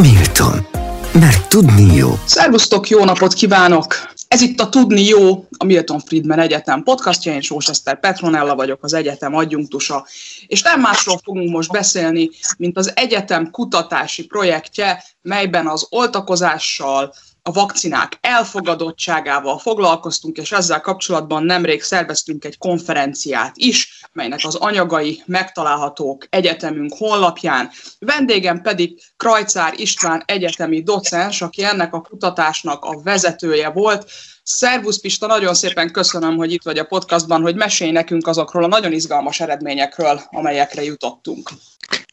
Milton. Mert tudni jó. Szervusztok, jó napot kívánok! Ez itt a Tudni Jó, a Milton Friedman Egyetem podcastja, én Sós Eszter Petronella vagyok, az egyetem adjunktusa, és nem másról fogunk most beszélni, mint az egyetem kutatási projektje, melyben az oltakozással, a vakcinák elfogadottságával foglalkoztunk, és ezzel kapcsolatban nemrég szerveztünk egy konferenciát is, melynek az anyagai megtalálhatók egyetemünk honlapján. Vendégem pedig Krajcár István egyetemi docens, aki ennek a kutatásnak a vezetője volt. Szervusz Pista, nagyon szépen köszönöm, hogy itt vagy a podcastban, hogy mesélj nekünk azokról a nagyon izgalmas eredményekről, amelyekre jutottunk.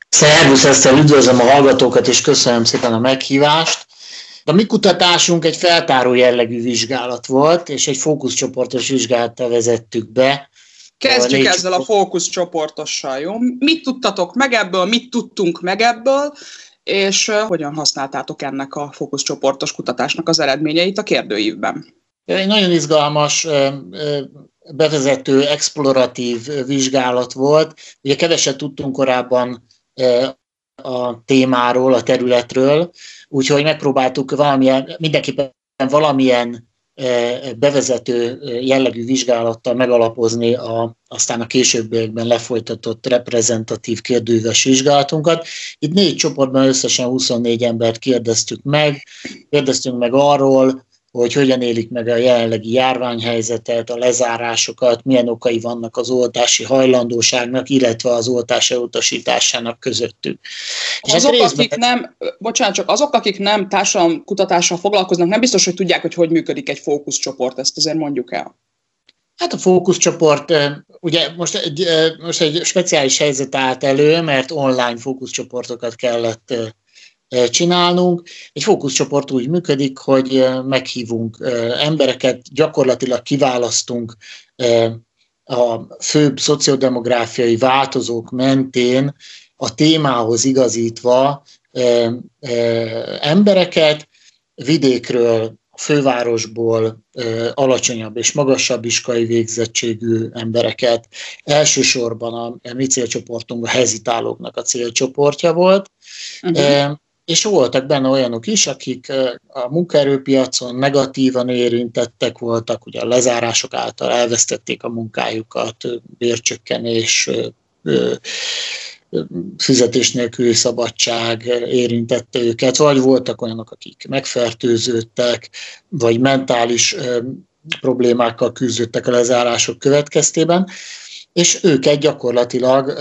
Szervusz, Eszter, üdvözlöm a hallgatókat, és köszönöm szépen a meghívást. A mi kutatásunk egy feltáró jellegű vizsgálat volt, és egy fókuszcsoportos vizsgálattal vezettük be. Kezdjük a ezzel a fókuszcsoportossal, jó? Mit tudtatok meg ebből, mit tudtunk meg ebből, és hogyan használtátok ennek a fókuszcsoportos kutatásnak az eredményeit a kérdőívben? Egy nagyon izgalmas bevezető, exploratív vizsgálat volt. Ugye keveset tudtunk korábban a témáról, a területről, úgyhogy megpróbáltuk valamilyen, mindenképpen valamilyen e, bevezető e, jellegű vizsgálattal megalapozni a, aztán a későbbiekben lefolytatott reprezentatív kérdőves vizsgálatunkat. Itt négy csoportban összesen 24 embert kérdeztük meg, kérdeztünk meg arról, hogy hogyan élik meg a jelenlegi járványhelyzetet, a lezárásokat, milyen okai vannak az oltási hajlandóságnak, illetve az oltás elutasításának közöttük. És azok, részben... akik nem, bocsánat, csak azok, akik nem kutatással foglalkoznak, nem biztos, hogy tudják, hogy hogy működik egy fókuszcsoport, ezt azért mondjuk el. Hát a fókuszcsoport, ugye most egy, most egy speciális helyzet állt elő, mert online fókuszcsoportokat kellett csinálnunk. Egy fókuszcsoport úgy működik, hogy meghívunk embereket, gyakorlatilag kiválasztunk a főbb szociodemográfiai változók mentén a témához igazítva embereket, vidékről, fővárosból alacsonyabb és magasabb iskai végzettségű embereket. Elsősorban a, a mi célcsoportunk a hezitálóknak a célcsoportja volt. Uh-huh és voltak benne olyanok is, akik a munkaerőpiacon negatívan érintettek voltak, ugye a lezárások által elvesztették a munkájukat, bércsökkenés, fizetés nélküli szabadság érintette őket, vagy voltak olyanok, akik megfertőződtek, vagy mentális problémákkal küzdöttek a lezárások következtében, és őket gyakorlatilag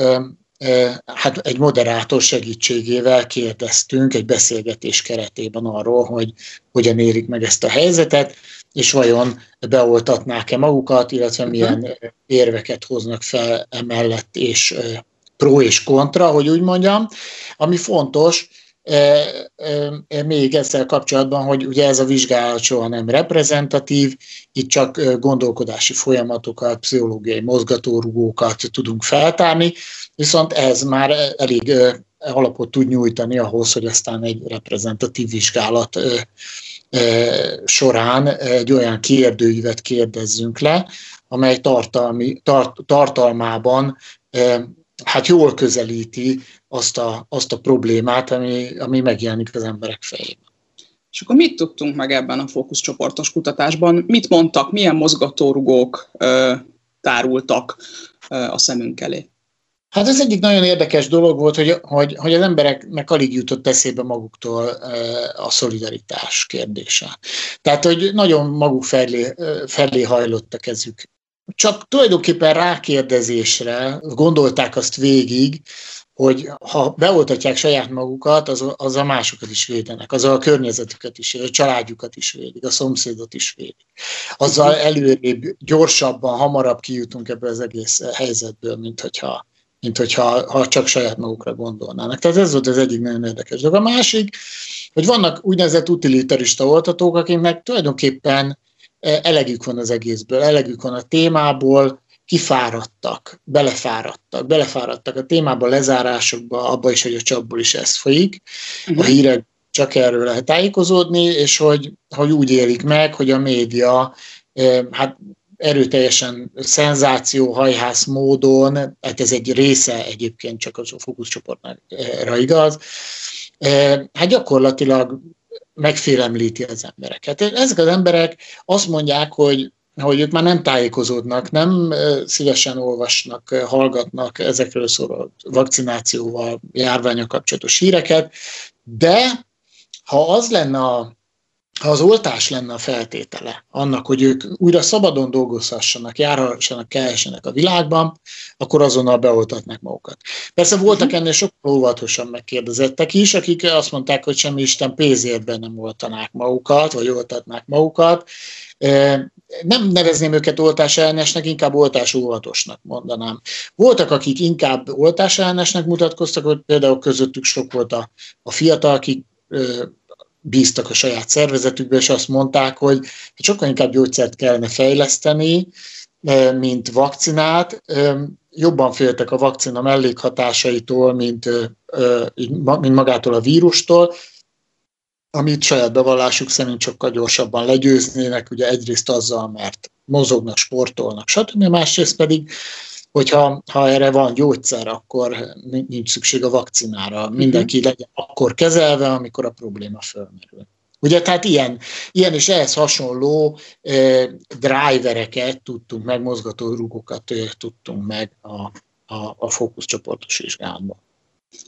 hát egy moderátor segítségével kérdeztünk egy beszélgetés keretében arról, hogy hogyan érik meg ezt a helyzetet, és vajon beoltatnák-e magukat, illetve mhm. milyen érveket hoznak fel emellett, és pro és kontra, hogy úgy mondjam. Ami fontos, még ezzel kapcsolatban, hogy ugye ez a vizsgálat soha nem reprezentatív, itt csak gondolkodási folyamatokat, pszichológiai mozgatórugókat tudunk feltárni, viszont ez már elég alapot tud nyújtani ahhoz, hogy aztán egy reprezentatív vizsgálat során egy olyan kérdőívet kérdezzünk le, amely tartalmi, tart, tartalmában hát jól közelíti azt a, azt a problémát, ami, ami megjelenik az emberek fejében. És akkor mit tudtunk meg ebben a fókuszcsoportos kutatásban? Mit mondtak, milyen mozgatórugók ö, tárultak ö, a szemünk elé? Hát ez egyik nagyon érdekes dolog volt, hogy, hogy, hogy az embereknek alig jutott eszébe maguktól a szolidaritás kérdése. Tehát, hogy nagyon maguk felé, felé hajlott a kezük. Csak tulajdonképpen rákérdezésre gondolták azt végig, hogy ha beoltatják saját magukat, az, az a másokat is védenek, az a környezetüket is, a családjukat is védik, a szomszédot is védik. Azzal előrébb, gyorsabban, hamarabb kijutunk ebből az egész helyzetből, mint hogyha, mint hogyha ha csak saját magukra gondolnának. Tehát ez volt az egyik nagyon érdekes dolog. A másik, hogy vannak úgynevezett utilitarista oltatók, akiknek tulajdonképpen eh, elegük van az egészből, elegük van a témából, kifáradtak, belefáradtak, belefáradtak a témába, lezárásokba, abba is, hogy a csapból is ez folyik. Uh-huh. A mhm. hírek csak erről lehet tájékozódni, és hogy, hogy úgy élik meg, hogy a média hát erőteljesen szenzáció, hajhász módon, hát ez egy része egyébként csak az a fókuszcsoportnak igaz, hát gyakorlatilag megfélemlíti az embereket. Ezek az emberek azt mondják, hogy hogy ők már nem tájékozódnak, nem szívesen olvasnak, hallgatnak ezekről szóló vakcinációval, járványa kapcsolatos híreket, de ha az lenne a ha az oltás lenne a feltétele annak, hogy ők újra szabadon dolgozhassanak, járhassanak, kelhessenek a világban, akkor azonnal beoltatnák magukat. Persze voltak mhm. ennél sokkal óvatosan megkérdezettek is, akik azt mondták, hogy semmi Isten pénzérben nem oltanák magukat, vagy oltatnák magukat. Nem nevezném őket oltás ellenesnek, inkább oltás óvatosnak mondanám. Voltak, akik inkább oltás ellenesnek mutatkoztak, hogy például közöttük sok volt a, a fiatal, akik bíztak a saját szervezetükbe, és azt mondták, hogy sokkal inkább gyógyszert kellene fejleszteni, mint vakcinát. Jobban féltek a vakcina mellékhatásaitól, mint, mint magától a vírustól, amit saját bevallásuk szerint sokkal gyorsabban legyőznének, ugye egyrészt azzal, mert mozognak, sportolnak, stb. Másrészt pedig hogyha ha erre van gyógyszer, akkor nincs szükség a vakcinára. Mhm. Mindenki legyen akkor kezelve, amikor a probléma fölmerül. Ugye, tehát ilyen, ilyen és ehhez hasonló eh, drivereket tudtunk meg, mozgató rúgokat eh, tudtunk meg a, a, a fókuszcsoportos vizsgálatban.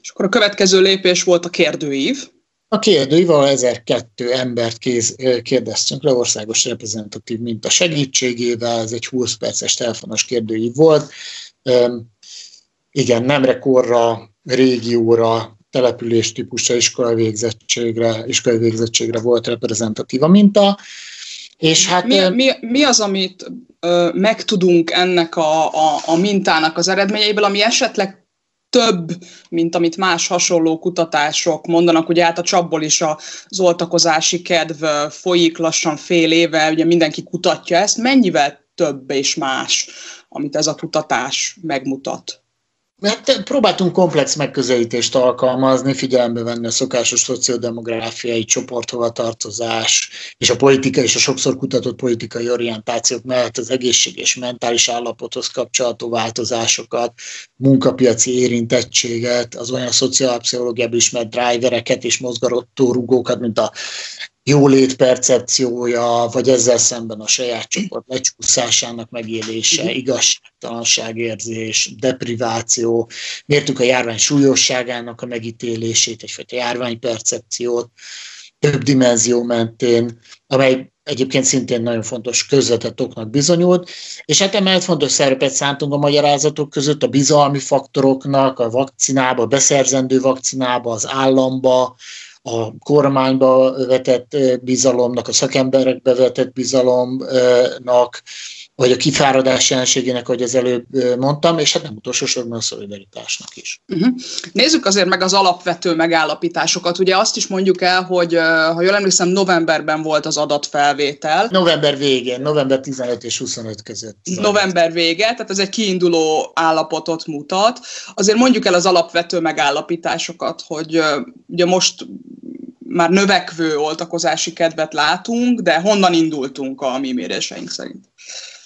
És akkor a következő lépés volt a kérdőív. A kérdőív, ahol 1002 embert kéz, kérdeztünk le országos reprezentatív minta segítségével, ez egy 20 perces telefonos kérdőív volt. Igen, nemre, korra, régióra, település típusra, iskolai végzettségre, iskolai végzettségre volt reprezentatív a minta. És hát, mi, mi, mi az, amit ö, megtudunk ennek a, a, a mintának az eredményeiből, ami esetleg több, mint amit más hasonló kutatások mondanak. Ugye hát a csapból is az oltakozási kedv folyik lassan fél éve, ugye mindenki kutatja ezt. Mennyivel több és más, amit ez a kutatás megmutat? Hát próbáltunk komplex megközelítést alkalmazni, figyelembe venni a szokásos szociodemográfiai csoporthovatartozás és a politika és a sokszor kutatott politikai orientációk mellett az egészség és mentális állapothoz kapcsolatú változásokat, munkapiaci érintettséget, az olyan szociálpszichológiában ismert drivereket és mozgató rugókat, mint a jólét percepciója, vagy ezzel szemben a saját csoport lecsúszásának megélése, igazságtalanságérzés, depriváció, mértük a járvány súlyosságának a megítélését, egyfajta járványpercepciót, több dimenzió mentén, amely egyébként szintén nagyon fontos közvetett oknak bizonyult, és hát emellett fontos szerepet szántunk a magyarázatok között a bizalmi faktoroknak, a vakcinába, a beszerzendő vakcinába, az államba, a kormányba vetett bizalomnak, a szakemberekbe vetett bizalomnak, vagy a kifáradás jelenségének, ahogy az előbb mondtam, és hát nem utolsó sorban a szolidaritásnak is. Uh-huh. Nézzük azért meg az alapvető megállapításokat. Ugye azt is mondjuk el, hogy ha jól emlékszem, novemberben volt az adatfelvétel. November végén, november 15 és 25 között. November vége, tehát ez egy kiinduló állapotot mutat. Azért mondjuk el az alapvető megállapításokat, hogy ugye most már növekvő oltakozási kedvet látunk, de honnan indultunk a mi méréseink szerint?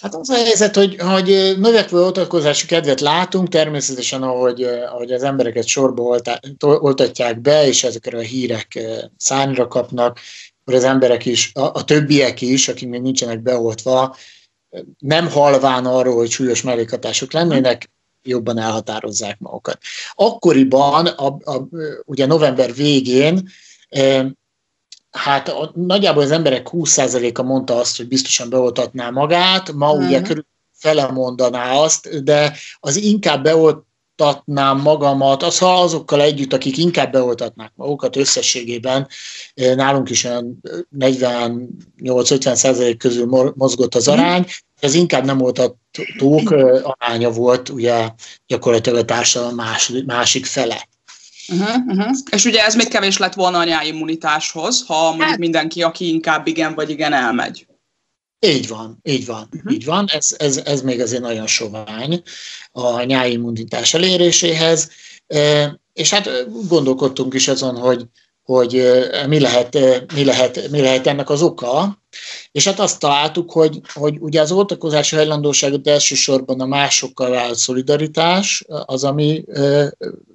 Hát az a helyzet, hogy, hogy növekvő oltakozási kedvet látunk, természetesen ahogy, ahogy az embereket sorba oltatják be, és ezekre a hírek szányra kapnak, akkor az emberek is, a, a többiek is, akik még nincsenek beoltva, nem halván arról, hogy súlyos mellékhatások lennének, jobban elhatározzák magukat. Akkoriban, a, a, ugye november végén hát a, nagyjából az emberek 20%-a mondta azt, hogy biztosan beoltatná magát, ma uh-huh. ugye körül fele mondaná azt, de az inkább beoltatnám magamat, az ha azokkal együtt, akik inkább beoltatnák magukat összességében, nálunk is olyan 48-50 százalék közül mozgott az mhm. arány, ez inkább nem oltatók aránya volt ugye gyakorlatilag a társadalom másik fele. Uh-huh, uh-huh. És ugye ez még kevés lett volna a nyáimmunitáshoz, ha mondjuk hát, mindenki, aki inkább igen vagy igen elmegy. Így van, így van, uh-huh. így van. Ez, ez, ez még azért nagyon sovány a nyáimmunitás eléréséhez. És hát gondolkodtunk is azon, hogy, hogy mi lehet, mi, lehet, mi lehet ennek az oka, és hát azt találtuk, hogy, hogy ugye az oltakozási hajlandóságot elsősorban a másokkal vállalt szolidaritás az, ami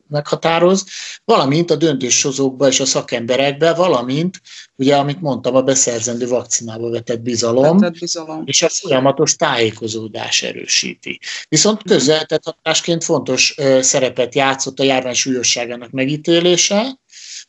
meghatároz, valamint a döntéshozókba és a szakemberekbe, valamint, ugye, amit mondtam, a beszerzendő vakcinába vetett bizalom, vetett bizalom. és a folyamatos tájékozódás erősíti. Viszont közvetett hatásként fontos szerepet játszott a járvány súlyosságának megítélése,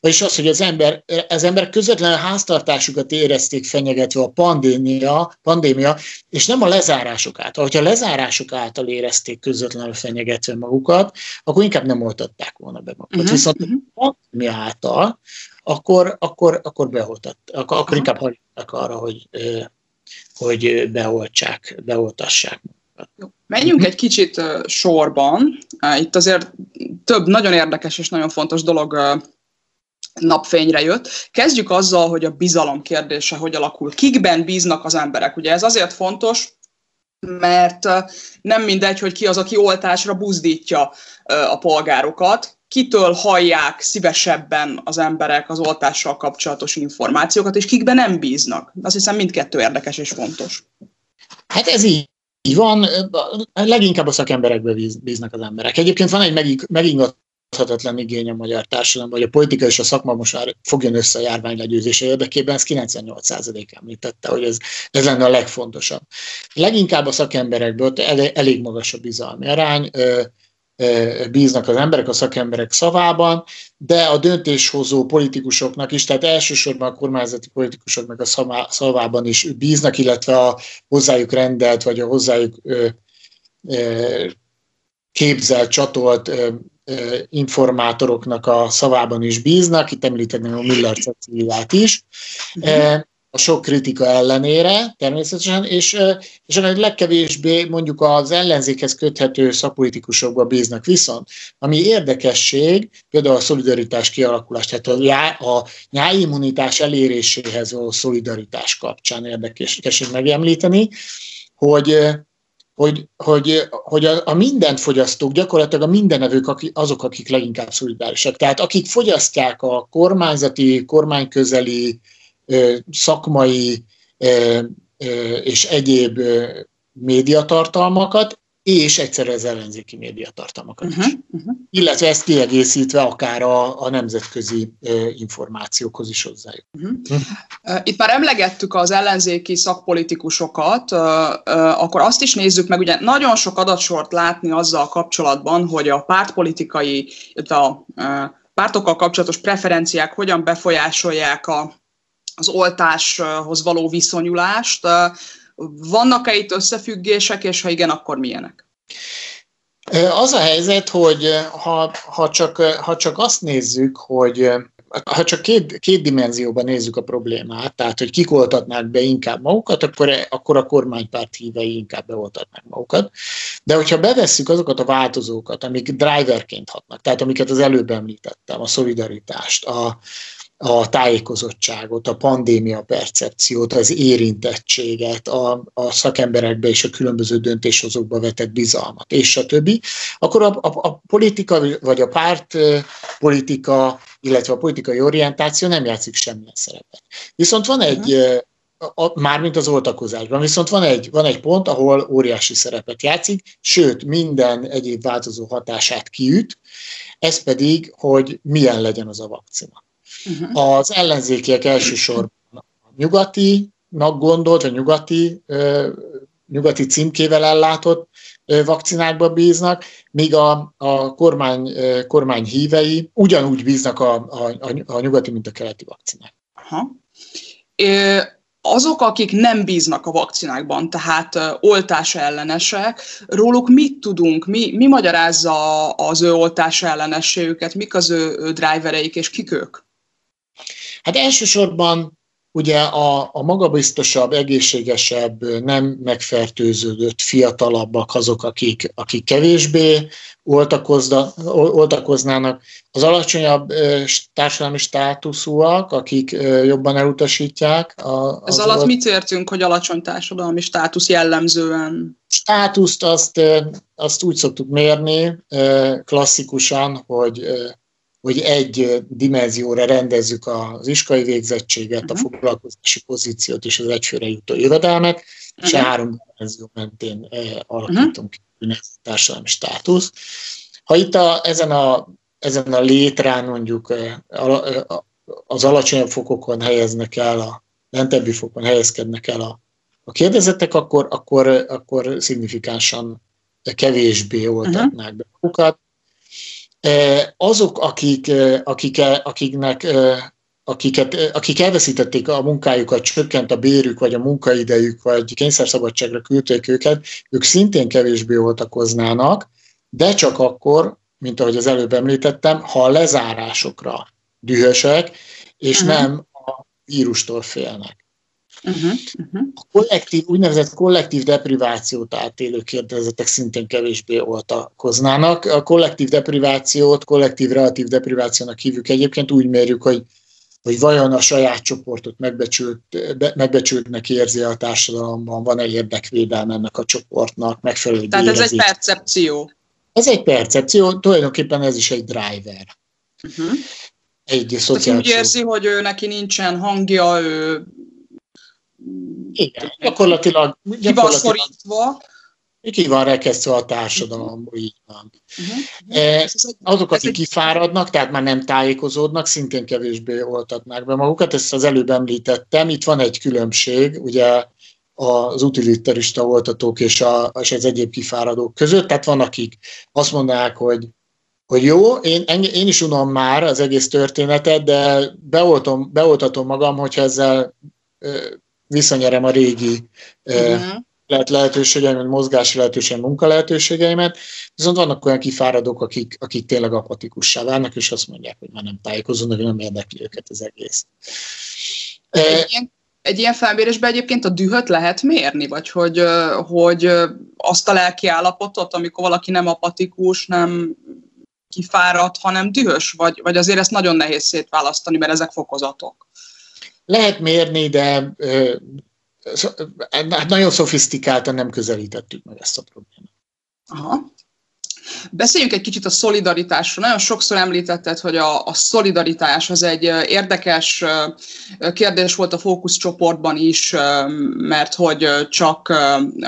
vagyis az, hogy az, ember, az ember közvetlenül a háztartásukat érezték fenyegetve a pandémia, pandémia, és nem a lezárások által. Hogyha a lezárások által érezték közvetlenül fenyegetve magukat, akkor inkább nem oltatták volna be magukat. Uh-huh. Viszont uh-huh. a pandémia által, akkor, akkor, akkor beoltat, akkor, akkor inkább hagyják arra, hogy, hogy beoltsák, beoltassák Jó. Menjünk egy kicsit sorban. Itt azért több nagyon érdekes és nagyon fontos dolog napfényre jött. Kezdjük azzal, hogy a bizalom kérdése hogy alakul. Kikben bíznak az emberek? Ugye ez azért fontos, mert nem mindegy, hogy ki az, aki oltásra buzdítja a polgárokat, kitől hallják szívesebben az emberek az oltással kapcsolatos információkat, és kikben nem bíznak. Azt hiszem mindkettő érdekes és fontos. Hát ez így van, leginkább a szakemberekbe bíznak az emberek. Egyébként van egy megingott tarthatatlan igény a magyar társadalom, vagy a politika és a szakma most már fogjon össze a járvány legyőzése érdekében, ezt 98% említette, hogy ez, ez lenne a legfontosabb. Leginkább a szakemberekből elég magas a bizalmi arány, bíznak az emberek a szakemberek szavában, de a döntéshozó politikusoknak is, tehát elsősorban a kormányzati politikusoknak a szavában is bíznak, illetve a hozzájuk rendelt, vagy a hozzájuk képzelt, csatolt informátoroknak a szavában is bíznak, itt említeném a Miller Ceciliát is, a sok kritika ellenére természetesen, és, és a legkevésbé mondjuk az ellenzékhez köthető szakpolitikusokba bíznak. Viszont, ami érdekesség, például a szolidaritás kialakulás, tehát a, já, a nyáimmunitás eléréséhez való szolidaritás kapcsán érdekes megemlíteni, hogy hogy, hogy, hogy a, a mindent fogyasztók, gyakorlatilag a mindenevők azok, akik leginkább szolidárisak. Tehát akik fogyasztják a kormányzati, kormányközeli, szakmai és egyéb médiatartalmakat, és egyszerre az ellenzéki médiatartalmakat uh-huh, is. Uh-huh. Illetve ezt kiegészítve akár a, a nemzetközi uh, információkhoz is hozzájuk. Uh-huh. Uh-huh. Itt már emlegettük az ellenzéki szakpolitikusokat, uh, uh, akkor azt is nézzük meg, ugye nagyon sok adatsort látni azzal kapcsolatban, hogy a pártpolitikai, illetve a uh, pártokkal kapcsolatos preferenciák hogyan befolyásolják a, az oltáshoz való viszonyulást. Vannak-e itt összefüggések, és ha igen, akkor milyenek? Az a helyzet, hogy ha, ha, csak, ha csak azt nézzük, hogy ha csak két, két dimenzióban nézzük a problémát, tehát hogy kik oltatnák be inkább magukat, akkor, akkor a kormánypárt hívei inkább beoltatnák magukat. De hogyha bevesszük azokat a változókat, amik driverként hatnak, tehát amiket az előbb említettem, a szolidaritást, a, a tájékozottságot, a pandémia percepciót, az érintettséget, a, a szakemberekbe és a különböző döntéshozókba vetett bizalmat, és a többi, akkor a, a, a politika vagy a párt politika, illetve a politikai orientáció nem játszik semmilyen szerepet. Viszont van egy, a, mármint az oltakozásban, viszont van egy, van egy pont, ahol óriási szerepet játszik, sőt, minden egyéb változó hatását kiüt, ez pedig, hogy milyen legyen az a vakcina. Uh-huh. Az ellenzékiek elsősorban a nyugati gondolt, vagy nyugati, nyugati címkével ellátott vakcinákba bíznak, míg a, a kormány, kormány hívei ugyanúgy bíznak a, a, a nyugati, mint a keleti vakcinák. Aha. Azok, akik nem bíznak a vakcinákban, tehát oltás ellenesek, róluk mit tudunk, mi, mi magyarázza az ő oltás ellenességüket, mik az ő, ő drivereik, és kik ők? Hát elsősorban ugye a, a magabiztosabb, egészségesebb, nem megfertőződött fiatalabbak azok, akik, akik kevésbé oltakoznának, az alacsonyabb társadalmi státuszúak, akik jobban elutasítják. A, Ez alatt mit értünk, hogy alacsony társadalmi státusz jellemzően? Státuszt azt, azt úgy szoktuk mérni klasszikusan, hogy hogy egy dimenzióra rendezzük az iskolai végzettséget, uh-huh. a mhm. foglalkozási pozíciót és az egyfőre jutó jövedelmet, uh-huh. és mhm. három dimenzió mentén alakítunk uh-huh. ki társadalmi státusz. Ha itt a, ezen a ezen a létrán mondjuk az alacsonyabb fokokon helyeznek el, a lentebbi fokon helyezkednek el a, a kérdezettek, akkor, akkor, akkor szignifikánsan kevésbé oltatnák be magukat. Azok, akik, akik, akiknek akiket, akik elveszítették a munkájukat, csökkent a bérük, vagy a munkaidejük, vagy kényszerszabadságra küldték őket, ők szintén kevésbé oltakoznának, de csak akkor, mint ahogy az előbb említettem, ha a lezárásokra dühösek, és uh-huh. nem a vírustól félnek. Uh-huh. Uh-huh. A kollektív, úgynevezett kollektív deprivációt átélő kérdezetek szintén kevésbé oltakoznának. A kollektív deprivációt kollektív relatív deprivációnak hívjuk egyébként, úgy mérjük, hogy hogy vajon a saját csoportot megbecsült, megbecsültnek érzi a társadalomban, van-e érdekvédelme ennek a csoportnak, megfelelő Tehát ez egy percepció. Ez egy percepció, tulajdonképpen ez is egy driver. Uh-huh. Egy szociális... úgy érzi, hogy ő neki nincsen hangja, ő... Igen, gyakorlatilag... gyakorlatilag ki van szorítva ki van rekesztve a társadalomból, így van. Uh-huh. Azok, akik kifáradnak, tehát már nem tájékozódnak, szintén kevésbé oltatnák be magukat, ezt az előbb említettem, itt van egy különbség, ugye az utilitarista oltatók és, a, és az egyéb kifáradók között, tehát van, akik azt mondanák, hogy hogy jó, én, én is unom már az egész történetet, de beoltom, beoltatom magam, hogyha ezzel visszanyerem a régi uh-huh lehet lehetőségeim, mozgási lehetőségem, munka lehetőségeimet, viszont vannak olyan kifáradók, akik, akik tényleg apatikussá válnak, és azt mondják, hogy már nem tájékozódnak, hogy nem érdekli őket az egész. Egy ilyen, egy ilyen felmérésben egyébként a dühöt lehet mérni, vagy hogy, hogy azt a lelki állapotot, amikor valaki nem apatikus, nem kifáradt, hanem dühös, vagy, vagy azért ezt nagyon nehéz szétválasztani, mert ezek fokozatok. Lehet mérni, de hát nagyon szofisztikáltan nem közelítettük meg ezt a problémát. Aha. Beszéljünk egy kicsit a szolidaritásról. Nagyon sokszor említetted, hogy a, a szolidaritás az egy érdekes kérdés volt a fókuszcsoportban is, mert hogy csak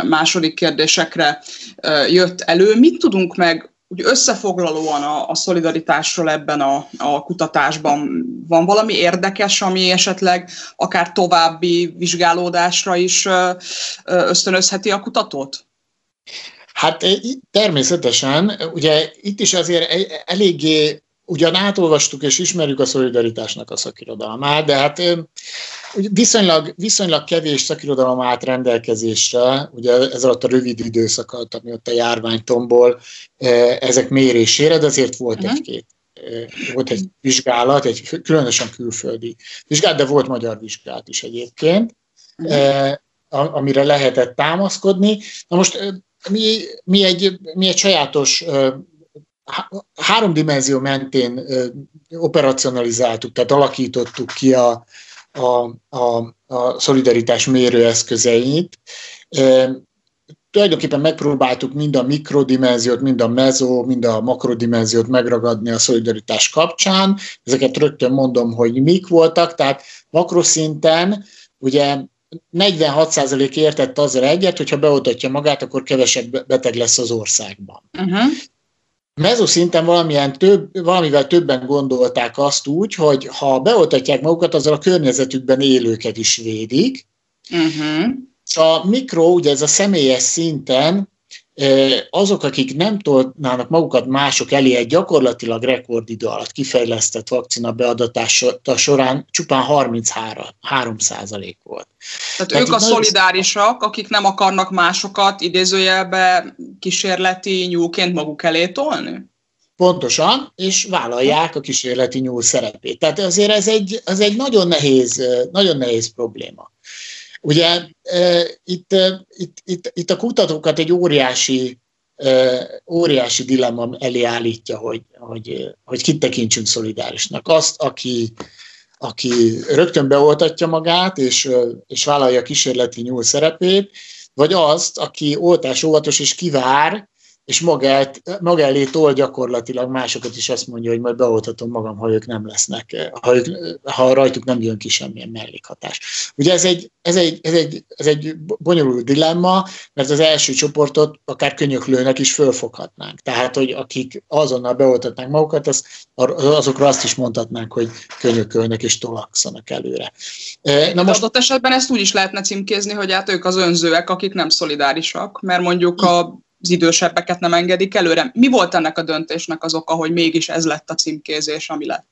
második kérdésekre jött elő. Mit tudunk meg úgy összefoglalóan a, a szolidaritásról ebben a, a kutatásban van valami érdekes, ami esetleg akár további vizsgálódásra is ösztönözheti a kutatót? Hát természetesen, ugye itt is azért e, eléggé ugyan átolvastuk és ismerjük a szolidaritásnak a szakirodalmát, de hát viszonylag, viszonylag kevés szakirodalom állt rendelkezésre, ugye ez alatt a rövid időszak alatt, ami ott a járványtomból ezek mérésére, de azért volt uh-huh. egy-két volt egy vizsgálat, egy különösen külföldi vizsgálat, de volt magyar vizsgálat is egyébként, uh-huh. amire lehetett támaszkodni. Na most mi, mi, egy, mi egy sajátos három dimenzió mentén operacionalizáltuk, tehát alakítottuk ki a, a, a, a szolidaritás mérőeszközeit. Tulajdonképpen megpróbáltuk mind a mikrodimenziót, mind a mezo, mind a makrodimenziót megragadni a szolidaritás kapcsán. Ezeket rögtön mondom, hogy mik voltak, tehát makroszinten ugye 46% értett azzal egyet, hogyha beoltatja magát, akkor kevesebb beteg lesz az országban. Uh-huh mezoszinten valamilyen több, valamivel többen gondolták azt úgy, hogy ha beoltatják magukat, azzal a környezetükben élőket is védik. Uh-huh. A mikro, ugye ez a személyes szinten azok, akik nem tolnának magukat mások elé egy gyakorlatilag rekordidő alatt kifejlesztett vakcina beadatása során csupán 33 százalék volt. Tehát, Tehát ők a szolidárisak, akik nem akarnak másokat idézőjelbe kísérleti nyúlként maguk elé tolni? Pontosan, és vállalják a kísérleti nyúl szerepét. Tehát azért ez egy, ez egy nagyon, nehéz, nagyon nehéz probléma. Ugye itt, itt, itt, itt a kutatókat egy óriási, óriási dilemma elé állítja, hogy, hogy, hogy kit tekintsünk szolidárisnak. Azt, aki, aki rögtön beoltatja magát, és, és vállalja a kísérleti nyúl szerepét, vagy azt, aki oltás óvatos és kivár, és magát, maga elé tol gyakorlatilag másokat is azt mondja, hogy majd beoltatom magam, ha ők nem lesznek, ha, ők, ha rajtuk nem jön ki semmilyen mellékhatás. Ugye ez egy, ez egy, ez egy, ez egy bonyolult dilemma, mert az első csoportot akár könyöklőnek is fölfoghatnánk. Tehát, hogy akik azonnal beoltatnák magukat, az, azokra azt is mondhatnánk, hogy könyökölnek és tolakszanak előre. E, na most... Adott esetben ezt úgy is lehetne címkézni, hogy hát ők az önzőek, akik nem szolidárisak, mert mondjuk a az idősebbeket nem engedik előre. Mi volt ennek a döntésnek az oka, hogy mégis ez lett a címkézés, ami lett?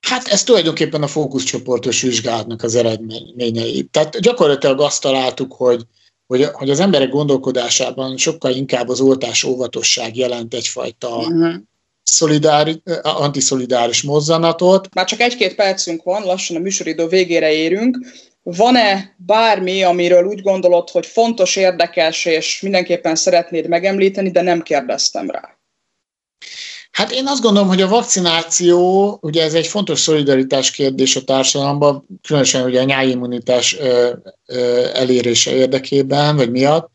Hát ez tulajdonképpen a fókuszcsoportos vizsgálatnak az eredményei. Tehát gyakorlatilag azt találtuk, hogy, hogy, hogy az emberek gondolkodásában sokkal inkább az oltás óvatosság jelent egyfajta uh-huh. szolidári, antiszolidáris mozzanatot. Már csak egy-két percünk van, lassan a műsoridő végére érünk. Van-e bármi, amiről úgy gondolod, hogy fontos, érdekes, és mindenképpen szeretnéd megemlíteni, de nem kérdeztem rá? Hát én azt gondolom, hogy a vakcináció, ugye ez egy fontos szolidaritás kérdés a társadalomban, különösen ugye a nyájimmunitás elérése érdekében, vagy miatt,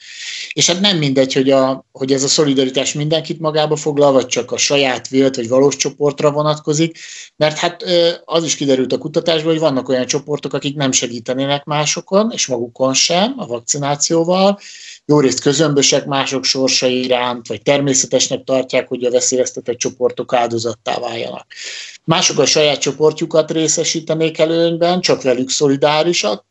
és hát nem mindegy, hogy, a, hogy ez a szolidaritás mindenkit magába foglal, vagy csak a saját vélt, vagy valós csoportra vonatkozik, mert hát az is kiderült a kutatásból, hogy vannak olyan csoportok, akik nem segítenének másokon, és magukon sem a vakcinációval, jó részt közömbösek mások sorsai iránt, vagy természetesnek tartják, hogy a veszélyeztetett csoportok áldozattá váljanak. Mások a saját csoportjukat részesítenék előnyben, csak velük szolidárisak,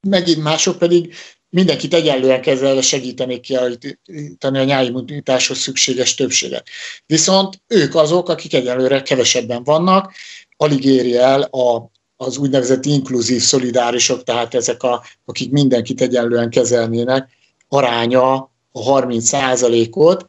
megint mások pedig mindenkit egyenlően kezelve segítenék kiállítani a nyáimmunitáshoz szükséges többséget. Viszont ők azok, akik egyelőre kevesebben vannak, alig éri el a, az úgynevezett inkluzív szolidárisok, tehát ezek, a, akik mindenkit egyenlően kezelnének, aránya a 30 ot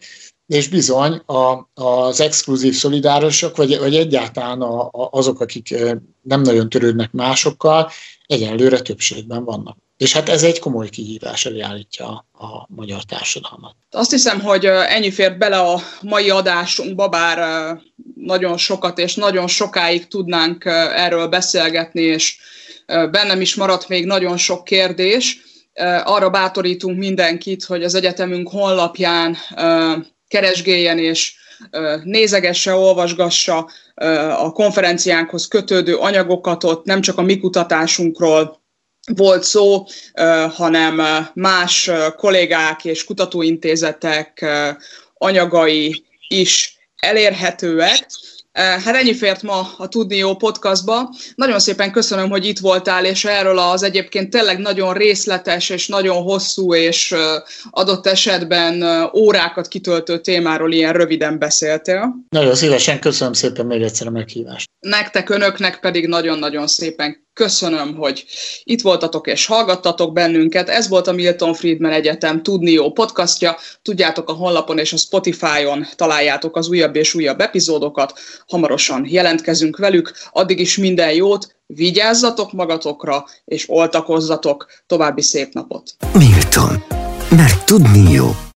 és bizony a, az exkluzív szolidárosok, vagy, vagy egyáltalán a, a, azok, akik nem nagyon törődnek másokkal, egyenlőre többségben vannak. És hát ez egy komoly kihívás, elé állítja a, magyar társadalmat. Azt hiszem, hogy ennyi fér bele a mai adásunkba, bár nagyon sokat és nagyon sokáig tudnánk erről beszélgetni, és bennem is maradt még nagyon sok kérdés arra bátorítunk mindenkit, hogy az egyetemünk honlapján keresgéljen és nézegesse, olvasgassa a konferenciánkhoz kötődő anyagokat, ott nem csak a mi kutatásunkról volt szó, hanem más kollégák és kutatóintézetek anyagai is elérhetőek. Hát ennyi fért ma a Tudni Jó podcastba. Nagyon szépen köszönöm, hogy itt voltál, és erről az egyébként tényleg nagyon részletes és nagyon hosszú és adott esetben órákat kitöltő témáról ilyen röviden beszéltél. Nagyon szívesen köszönöm szépen még egyszer a meghívást. Nektek, önöknek pedig nagyon-nagyon szépen Köszönöm, hogy itt voltatok és hallgattatok bennünket. Ez volt a Milton Friedman Egyetem Tudni Jó podcastja. Tudjátok, a honlapon és a Spotify-on találjátok az újabb és újabb epizódokat. Hamarosan jelentkezünk velük. Addig is minden jót, vigyázzatok magatokra, és oltakozzatok. További szép napot! Milton. Mert tudni jó.